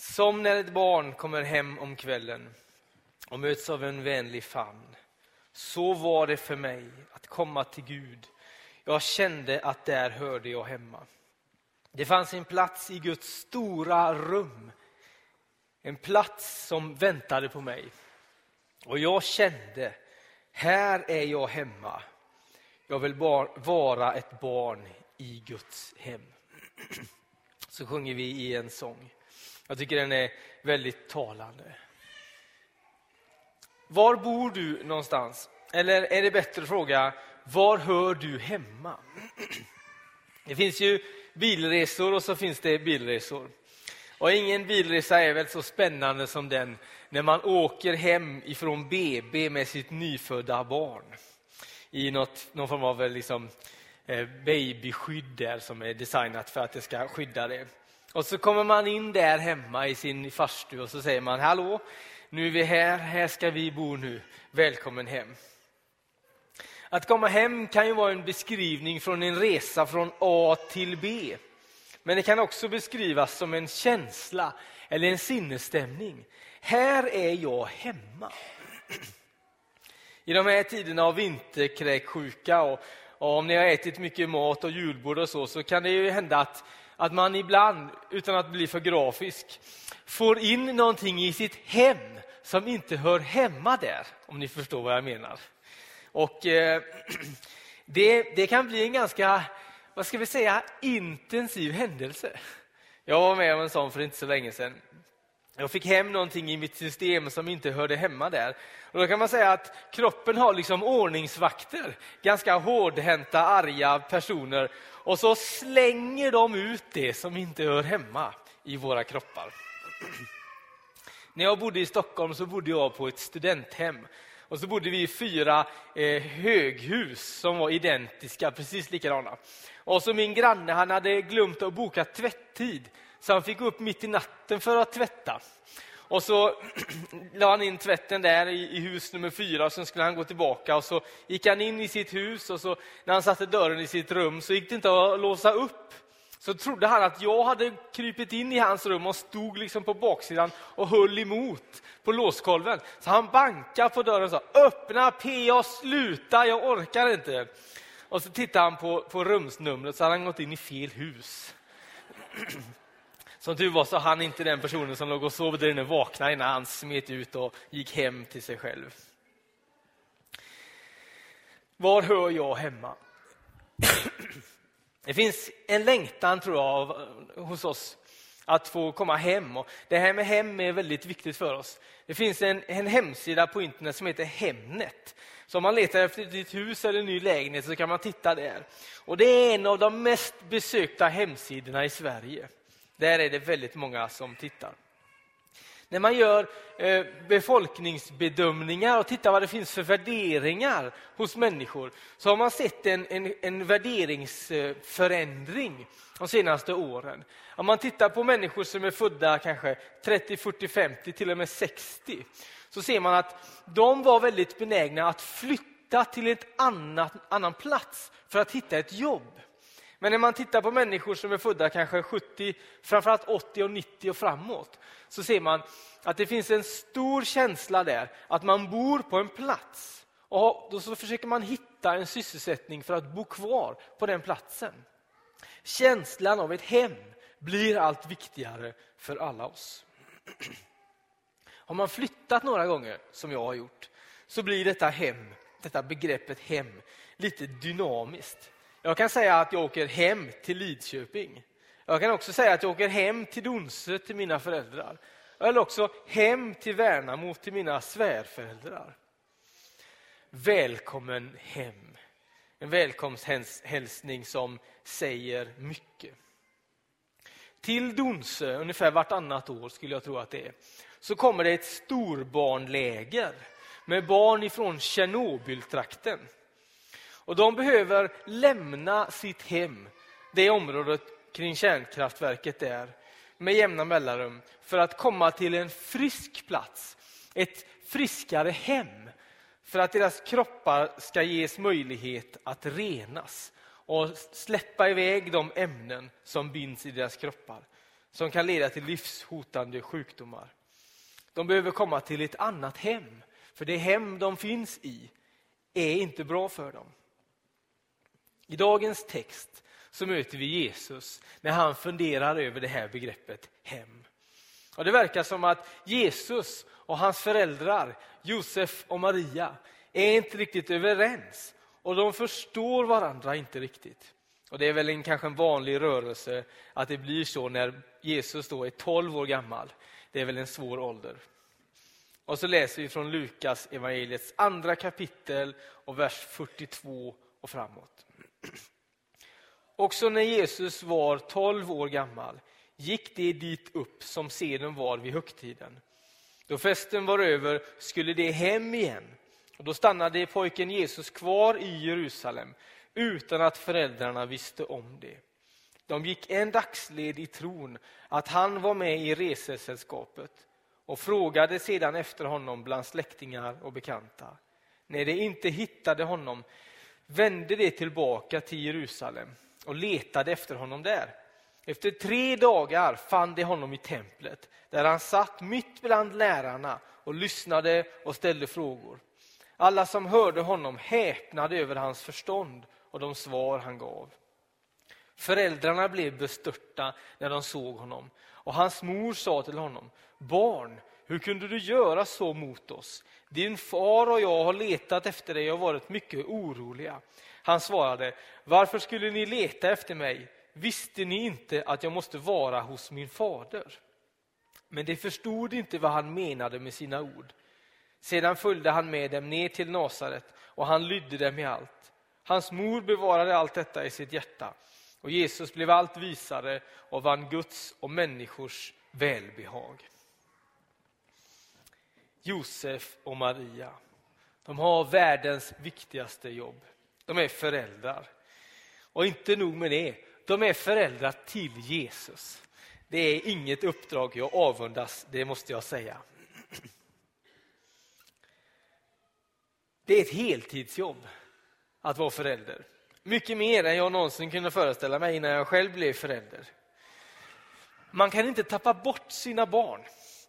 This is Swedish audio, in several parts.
Som när ett barn kommer hem om kvällen och möts av en vänlig famn. Så var det för mig att komma till Gud. Jag kände att där hörde jag hemma. Det fanns en plats i Guds stora rum. En plats som väntade på mig. Och jag kände, här är jag hemma. Jag vill vara ett barn i Guds hem. Så sjunger vi i en sång. Jag tycker den är väldigt talande. Var bor du någonstans? Eller är det bättre att fråga, var hör du hemma? Det finns ju bilresor och så finns det bilresor. Och ingen bilresa är väl så spännande som den när man åker hem ifrån BB med sitt nyfödda barn i något, någon form av eh, liksom, eh, babyskydd där som är designat för att det ska skydda det. Och så kommer man in där hemma i sin farstu och så säger man hallå, nu är vi här, här ska vi bo nu, välkommen hem. Att komma hem kan ju vara en beskrivning från en resa från A till B. Men det kan också beskrivas som en känsla eller en sinnesstämning. Här är jag hemma. I de här tiderna av vinterkräksjuka och, och, om ni har ätit mycket mat och julbord och så, så kan det ju hända att, att man ibland, utan att bli för grafisk, får in någonting i sitt hem som inte hör hemma där, om ni förstår vad jag menar. Och eh, det, det kan bli en ganska, vad ska vi säga, intensiv händelse. Jag var med om en sån för inte så länge sedan. Jag fick hem någonting i mitt system som inte hörde hemma där. Och då kan man säga att kroppen har liksom ordningsvakter, ganska hårdhänta, arga personer. Och så slänger de ut det som inte hör hemma i våra kroppar. När jag bodde i Stockholm så bodde jag på ett studenthem. Och så bodde vi i fyra eh, höghus som var identiska, precis likadana. Och så min granne han hade glömt att boka tvätttid. Så han fick gå upp mitt i natten för att tvätta. Och så la han in tvätten där i, i hus nummer fyra och sen skulle han gå tillbaka. Och så gick han in i sitt hus och så när han satte dörren i sitt rum så gick det inte att låsa upp. Så trodde han att jag hade krypit in i hans rum och stod liksom på baksidan och höll emot på låskolven. Så han bankade på dörren och sa öppna PA, sluta, jag orkar inte. Och så tittade han på, på rumsnumret så hade han gått in i fel hus. Som tur var så han inte den personen som låg och sov där inne vakna innan han smet ut och gick hem till sig själv. Var hör jag hemma? Det finns en längtan tror jag eh, hos oss att få komma hem. Och det här med hem är väldigt viktigt för oss. Det finns en, en hemsida på internet som heter Hemnet. Så om man letar efter ett nytt hus eller en ny lägenhet så kan man titta där. Och Det är en av de mest besökta hemsidorna i Sverige. Där är det väldigt många som tittar. När man gör eh, befolkningsbedömningar och tittar vad det finns för värderingar hos människor så har man sett en, en, en värderingsförändring de senaste åren. Om man tittar på människor som är födda kanske 30, 40, 50, till och med 60 så ser man att de var väldigt benägna att flytta till en annan plats för att hitta ett jobb. Men när man tittar på människor som är födda kanske 70, framförallt 80 och 90 och framåt, så ser man att det finns en stor känsla där att man bor på en plats. Och då så försöker man hitta en sysselsättning för att bo kvar på den platsen. Känslan av ett hem blir allt viktigare för alla oss. Har man flyttat några gånger, som jag har gjort, så blir detta hem, detta begreppet hem, lite dynamiskt. Jag kan säga att jag åker hem till Lidköping. Jag kan också säga att jag åker hem till Donsö till mina föräldrar. Eller också hem till Värnamo till mina svärföräldrar. Välkommen hem. En välkomsthälsning som säger mycket. Till Donsö, ungefär vartannat år skulle jag tro att det är, så kommer det ett storbarnläger med barn ifrån Tjernobyltrakten. Och de behöver lämna sitt hem, det området kring kärnkraftverket där, med jämna mellanrum för att komma till en frisk plats, ett friskare hem. För att deras kroppar ska ges möjlighet att renas och släppa iväg de ämnen som binds i deras kroppar. som kan leda till livshotande sjukdomar. De behöver komma till ett annat hem, för det hem de finns i är inte bra för dem. I dagens text så möter vi Jesus när han funderar över det här begreppet hem. Och Det verkar som att Jesus och hans föräldrar, Josef och Maria, är inte riktigt överens och de förstår varandra inte riktigt. Och Det är väl en, kanske en vanlig rörelse att det blir så när Jesus då är 12 år gammal. Det är väl en svår ålder. Och så läser vi från Lukas evangeliets andra kapitel och vers 42 och framåt. Också när Jesus var 12 år gammal gick de dit upp som seden var vid högtiden. Då festen var över skulle de hem igen och då stannade pojken Jesus kvar i Jerusalem utan att föräldrarna visste om det. De gick en dagsled i tron att han var med i resesällskapet och frågade sedan efter honom bland släktingar och bekanta. När de inte hittade honom vände de tillbaka till Jerusalem och letade efter honom där. Efter tre dagar fann de honom i templet där han satt mitt bland lärarna och lyssnade och ställde frågor. Alla som hörde honom häpnade över hans förstånd och de svar han gav. Föräldrarna blev bestörta när de såg honom och hans mor sa till honom Barn, hur kunde du göra så mot oss? Din far och jag har letat efter dig och varit mycket oroliga. Han svarade Varför skulle ni leta efter mig? Visste ni inte att jag måste vara hos min fader? Men de förstod inte vad han menade med sina ord. Sedan följde han med dem ner till Nasaret och han lydde dem i allt. Hans mor bevarade allt detta i sitt hjärta och Jesus blev allt visare och vann Guds och människors välbehag. Josef och Maria, de har världens viktigaste jobb. De är föräldrar. Och inte nog med det, de är föräldrar till Jesus. Det är inget uppdrag jag avundas, det måste jag säga. Det är ett heltidsjobb att vara förälder. Mycket mer än jag någonsin kunde föreställa mig innan jag själv blev förälder. Man kan inte tappa bort sina barn.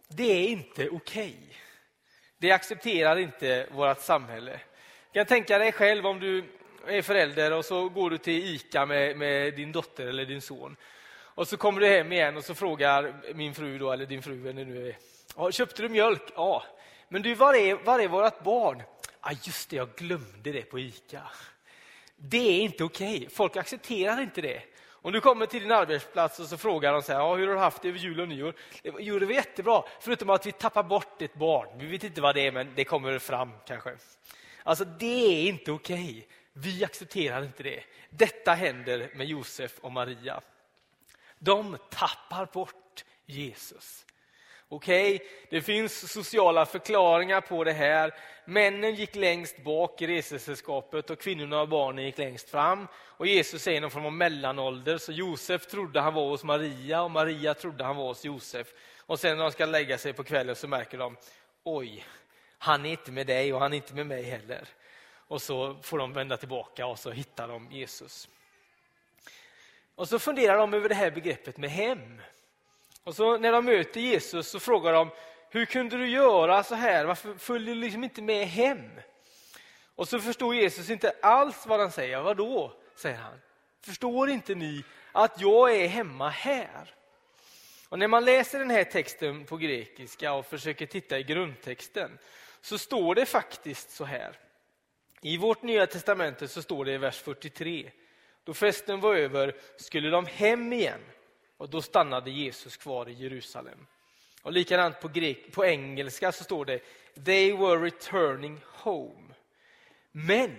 Det är inte okej. Okay. Det accepterar inte vårt samhälle. Du kan tänka dig själv om du är förälder och så går du till ICA med, med din dotter eller din son. Och så kommer du hem igen och så frågar min fru, då, eller din fru, eller nu är, köpte du mjölk? Ja. Men du, var är, var är vårt barn? Ah, just det, jag glömde det på ICA. Det är inte okej. Okay. Folk accepterar inte det. Om du kommer till din arbetsplats och så frågar de så här, ja, hur har du haft det över jul och nyår? Jo, det var jättebra, förutom att vi tappar bort ett barn. Vi vet inte vad det är, men det kommer fram kanske. Alltså, det är inte okej. Vi accepterar inte det. Detta händer med Josef och Maria. De tappar bort Jesus. Okej, okay, det finns sociala förklaringar på det här. Männen gick längst bak i resesällskapet och kvinnorna och barnen gick längst fram. Och Jesus säger någon form av mellanålder, så Josef trodde han var hos Maria och Maria trodde han var hos Josef. Och sen när de ska lägga sig på kvällen så märker de, oj, han är inte med dig och han är inte med mig heller. Och så får de vända tillbaka och så hittar de Jesus. Och så funderar de över det här begreppet med hem. Och så när de möter Jesus så frågar de, hur kunde du göra så här? Varför följer du liksom inte med hem? Och så förstår Jesus inte alls vad han säger. Vadå, säger han. Förstår inte ni att jag är hemma här? Och när man läser den här texten på grekiska och försöker titta i grundtexten så står det faktiskt så här. I vårt nya testamente så står det i vers 43. Då festen var över skulle de hem igen och då stannade Jesus kvar i Jerusalem. Och likadant på, grek, på engelska så står det They were returning home. Men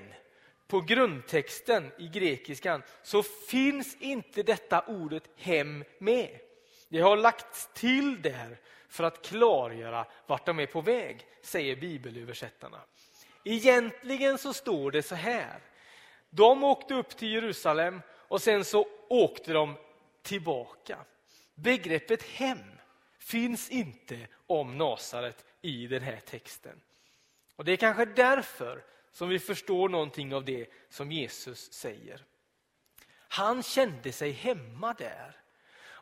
på grundtexten i grekiskan så finns inte detta ordet hem med. Det har lagts till där för att klargöra vart de är på väg, säger bibelöversättarna. Egentligen så står det så här. De åkte upp till Jerusalem och sen så åkte de tillbaka. Begreppet hem finns inte om Nasaret i den här texten. Och Det är kanske därför som vi förstår någonting av det som Jesus säger. Han kände sig hemma där.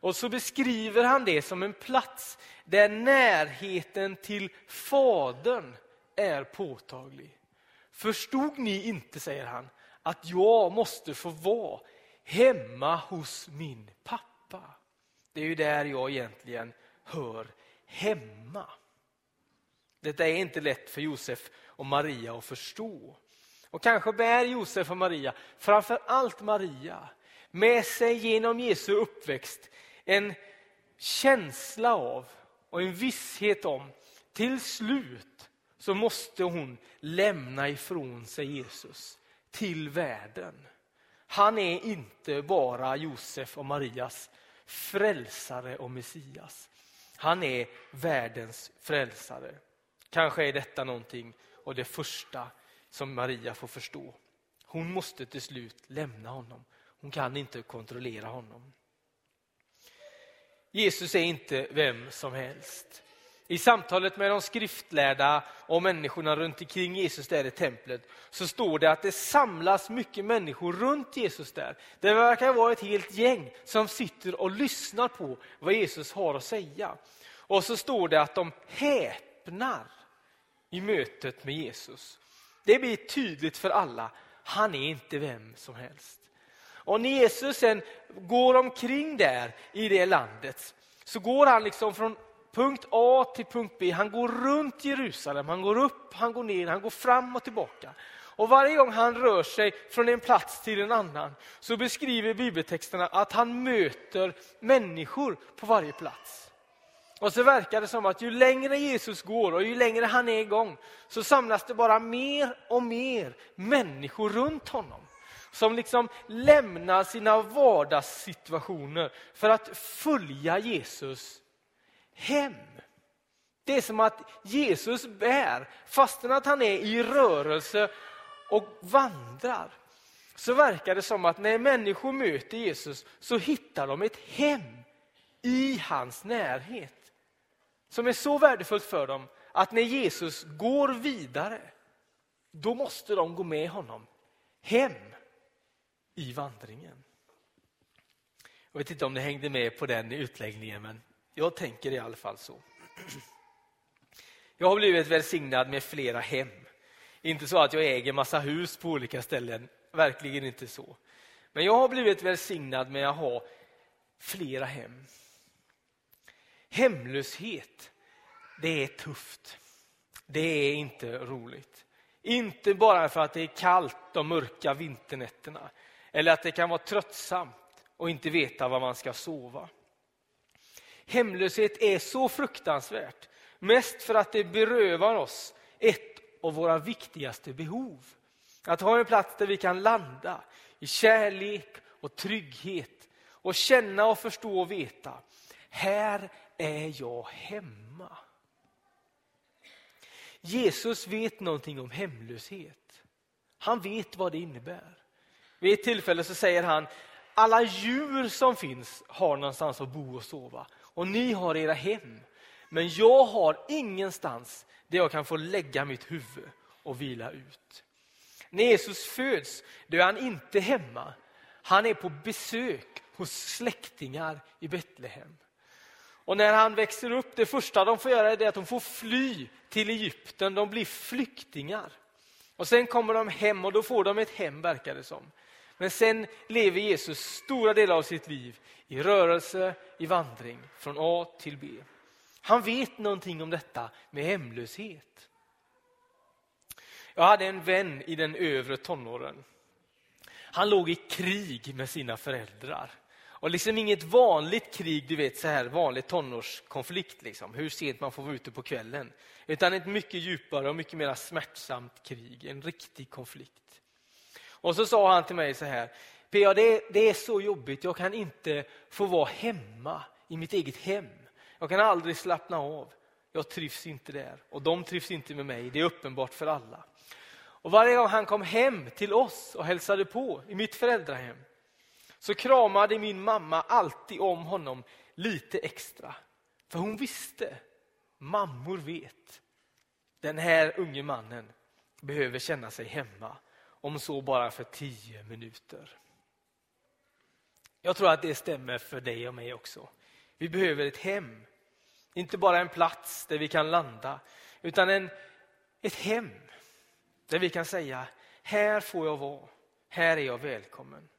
Och så beskriver han det som en plats där närheten till Fadern är påtaglig. Förstod ni inte, säger han, att jag måste få vara hemma hos min pappa? Det är ju där jag egentligen hör hemma. Detta är inte lätt för Josef och Maria att förstå. Och kanske bär Josef och Maria, framför allt Maria, med sig genom Jesu uppväxt en känsla av och en visshet om till slut så måste hon lämna ifrån sig Jesus till världen. Han är inte bara Josef och Marias frälsare och Messias. Han är världens frälsare. Kanske är detta någonting och det första som Maria får förstå. Hon måste till slut lämna honom. Hon kan inte kontrollera honom. Jesus är inte vem som helst. I samtalet med de skriftlärda och människorna runt omkring Jesus där i templet så står det att det samlas mycket människor runt Jesus där. Det verkar vara ett helt gäng som sitter och lyssnar på vad Jesus har att säga. Och så står det att de häpnar i mötet med Jesus. Det blir tydligt för alla, han är inte vem som helst. Och när Jesus sen går omkring där i det landet så går han liksom från punkt A till punkt B. Han går runt Jerusalem, han går upp, han går ner, han går fram och tillbaka. Och varje gång han rör sig från en plats till en annan så beskriver bibeltexterna att han möter människor på varje plats. Och så verkar det som att ju längre Jesus går och ju längre han är igång så samlas det bara mer och mer människor runt honom. Som liksom lämnar sina vardagssituationer för att följa Jesus hem. Det är som att Jesus bär, fastän att han är i rörelse och vandrar, så verkar det som att när människor möter Jesus så hittar de ett hem i hans närhet som är så värdefullt för dem att när Jesus går vidare, då måste de gå med honom hem i vandringen. Jag vet inte om ni hängde med på den utläggningen, men jag tänker i alla fall så. Jag har blivit välsignad med flera hem. Inte så att jag äger massa hus på olika ställen, verkligen inte så. Men jag har blivit välsignad med att ha flera hem. Hemlöshet, det är tufft. Det är inte roligt. Inte bara för att det är kallt de mörka vinternätterna eller att det kan vara tröttsamt och inte veta var man ska sova. Hemlöshet är så fruktansvärt, mest för att det berövar oss ett av våra viktigaste behov. Att ha en plats där vi kan landa i kärlek och trygghet och känna och förstå och veta, här är jag hemma. Jesus vet någonting om hemlöshet. Han vet vad det innebär. Vid ett tillfälle så säger han, alla djur som finns har någonstans att bo och sova. Och ni har era hem. Men jag har ingenstans där jag kan få lägga mitt huvud och vila ut. När Jesus föds, då är han inte hemma. Han är på besök hos släktingar i Betlehem. Och när han växer upp, det första de får göra är att de får fly till Egypten. De blir flyktingar. Och sen kommer de hem och då får de ett hem, verkar det som. Men sen lever Jesus stora delar av sitt liv i rörelse, i vandring, från A till B. Han vet någonting om detta med hemlöshet. Jag hade en vän i den övre tonåren. Han låg i krig med sina föräldrar. Och liksom inget vanligt krig, du vet så här vanlig tonårskonflikt, liksom, hur sent man får vara ute på kvällen. Utan ett mycket djupare och mycket mer smärtsamt krig, en riktig konflikt. Och så sa han till mig så här, PA det, det är så jobbigt, jag kan inte få vara hemma i mitt eget hem. Jag kan aldrig slappna av. Jag trivs inte där och de trivs inte med mig, det är uppenbart för alla. Och varje gång han kom hem till oss och hälsade på i mitt föräldrahem så kramade min mamma alltid om honom lite extra. För hon visste, mammor vet, den här unge mannen behöver känna sig hemma, om så bara för tio minuter. Jag tror att det stämmer för dig och mig också. Vi behöver ett hem. Inte bara en plats där vi kan landa, utan en, ett hem där vi kan säga, här får jag vara, här är jag välkommen.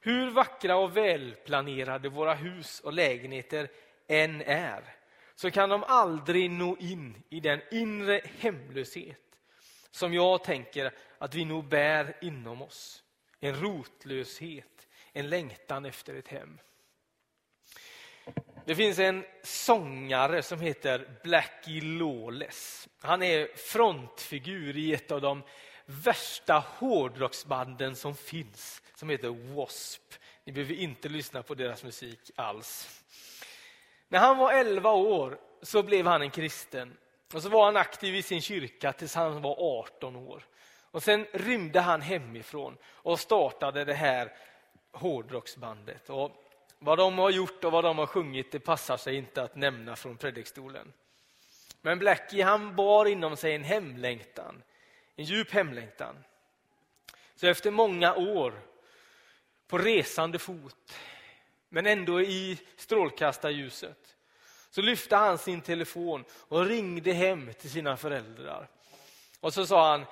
Hur vackra och välplanerade våra hus och lägenheter än är, så kan de aldrig nå in i den inre hemlöshet som jag tänker att vi nog bär inom oss. En rotlöshet, en längtan efter ett hem. Det finns en sångare som heter Blackie Lawless. Han är frontfigur i ett av de värsta hårdrocksbanden som finns, som heter W.A.S.P. Ni behöver inte lyssna på deras musik alls. När han var 11 år så blev han en kristen. Och så var han aktiv i sin kyrka tills han var 18 år. Och Sen rymde han hemifrån och startade det här hårdrocksbandet. Och vad de har gjort och vad de har sjungit det passar sig inte att nämna från predikstolen. Men Blackie han bar inom sig en hemlängtan, en djup hemlängtan. Så efter många år på resande fot, men ändå i strålkastarljuset, så lyfte han sin telefon och ringde hem till sina föräldrar. Och så sa han,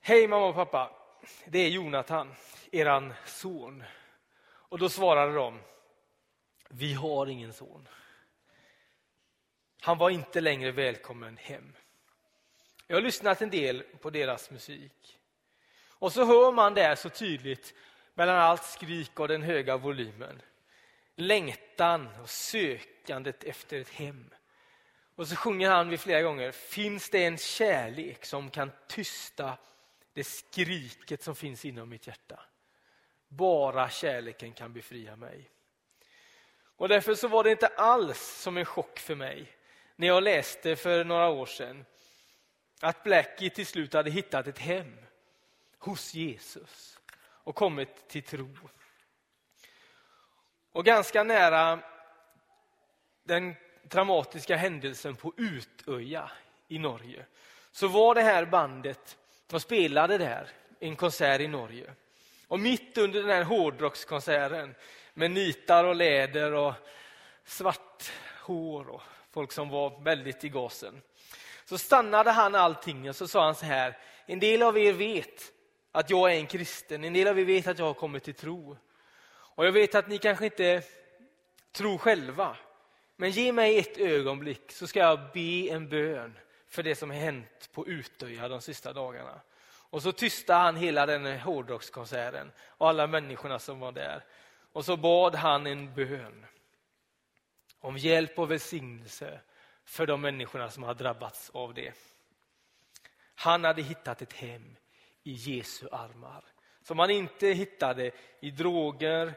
Hej mamma och pappa, det är Jonathan, eran son. Och då svarade de, vi har ingen son. Han var inte längre välkommen hem. Jag har lyssnat en del på deras musik. Och så hör man där så tydligt mellan allt skrik och den höga volymen. Längtan och sökandet efter ett hem. Och så sjunger han vid flera gånger, finns det en kärlek som kan tysta det skriket som finns inom mitt hjärta? Bara kärleken kan befria mig. Och Därför så var det inte alls som en chock för mig när jag läste för några år sedan att Blackie till slut hade hittat ett hem hos Jesus och kommit till tro. Och ganska nära den dramatiska händelsen på Utöja i Norge så var det här bandet de spelade där en konsert i Norge. Och mitt under den här hårdrockskonserten med nitar och läder och svart hår och folk som var väldigt i gasen. Så stannade han allting och så sa han så här, en del av er vet att jag är en kristen, en del av er vet att jag har kommit till tro. Och jag vet att ni kanske inte tror själva, men ge mig ett ögonblick så ska jag be en bön för det som har hänt på Utöja de sista dagarna. Och så tystade han hela den hårdrockskonserten och alla människorna som var där. Och så bad han en bön om hjälp och välsignelse för de människorna som har drabbats av det. Han hade hittat ett hem i Jesu armar som han inte hittade i droger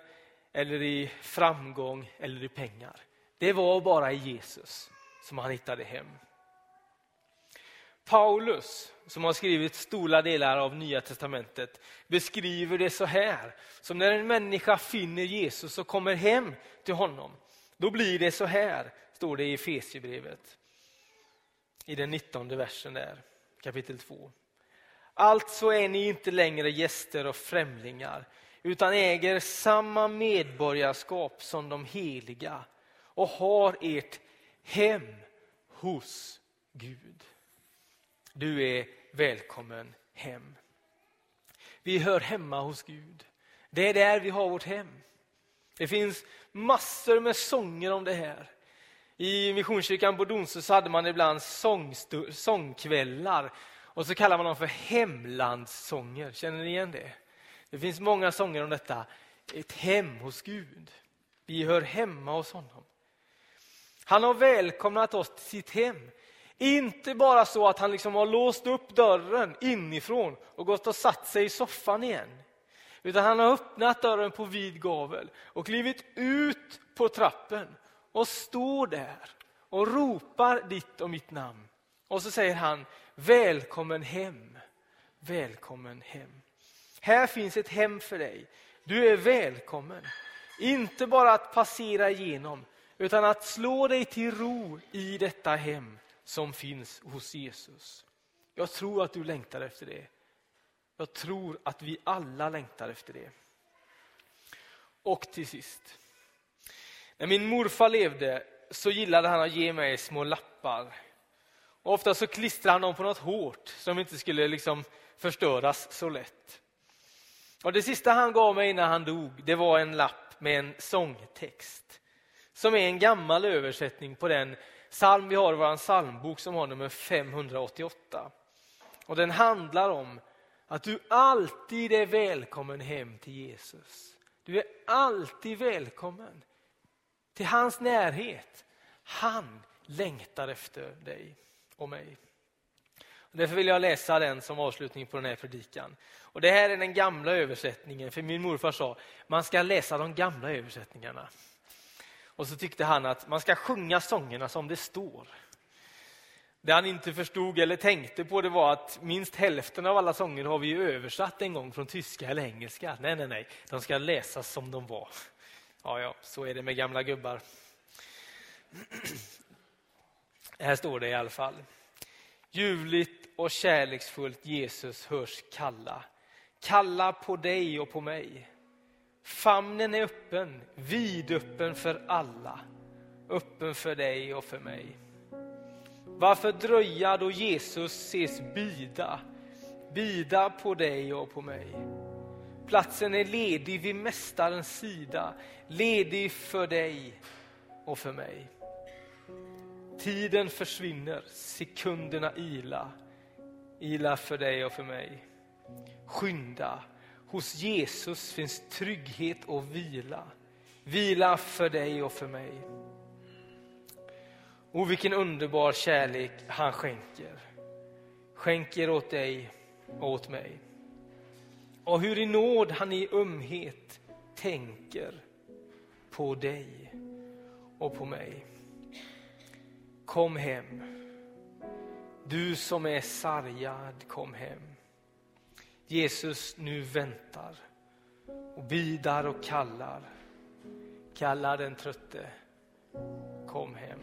eller i framgång eller i pengar. Det var bara i Jesus som han hittade hem. Paulus, som har skrivit stora delar av Nya testamentet, beskriver det så här. Som när en människa finner Jesus och kommer hem till honom. Då blir det så här, står det i Efesierbrevet. I den 19 versen där, kapitel 2. Alltså är ni inte längre gäster och främlingar utan äger samma medborgarskap som de heliga och har ert hem hos Gud. Du är välkommen hem. Vi hör hemma hos Gud. Det är där vi har vårt hem. Det finns massor med sånger om det här. I Missionskyrkan på Donsö hade man ibland sångkvällar och så kallar man dem för hemlandssånger. Känner ni igen det? Det finns många sånger om detta. Ett hem hos Gud. Vi hör hemma hos honom. Han har välkomnat oss till sitt hem. Inte bara så att han liksom har låst upp dörren inifrån och gått och satt sig i soffan igen. Utan han har öppnat dörren på vid gavel och klivit ut på trappen och står där och ropar ditt och mitt namn. Och så säger han välkommen hem, välkommen hem. Här finns ett hem för dig. Du är välkommen. Inte bara att passera igenom utan att slå dig till ro i detta hem som finns hos Jesus. Jag tror att du längtar efter det. Jag tror att vi alla längtar efter det. Och till sist. När min morfar levde så gillade han att ge mig små lappar. Och ofta så klistrade han dem på något hårt som inte skulle liksom förstöras så lätt. Och Det sista han gav mig innan han dog det var en lapp med en sångtext som är en gammal översättning på den psalm vi har i vår psalmbok som har nummer 588. Och Den handlar om att du alltid är välkommen hem till Jesus. Du är alltid välkommen till hans närhet. Han längtar efter dig och mig. Därför vill jag läsa den som avslutning på den här predikan. Och Det här är den gamla översättningen, för min morfar sa man ska läsa de gamla översättningarna. Och så tyckte han att man ska sjunga sångerna som det står. Det han inte förstod eller tänkte på det var att minst hälften av alla sånger har vi översatt en gång från tyska eller engelska. Nej, nej, nej, de ska läsas som de var. Ja, ja, så är det med gamla gubbar. Här står det i alla fall. Ljuvligt och kärleksfullt Jesus hörs kalla. Kalla på dig och på mig. Famnen är öppen, vidöppen för alla. Öppen för dig och för mig. Varför dröja då Jesus ses bida? Bida på dig och på mig. Platsen är ledig vid Mästarens sida, ledig för dig och för mig. Tiden försvinner, sekunderna ila, ila för dig och för mig. Skynda, hos Jesus finns trygghet och vila, vila för dig och för mig. Och vilken underbar kärlek han skänker. Skänker åt dig och åt mig. Och hur i nåd han i ömhet tänker på dig och på mig kom hem. Du som är sargad, kom hem. Jesus nu väntar och bidar och kallar. Kallar den trötte, kom hem.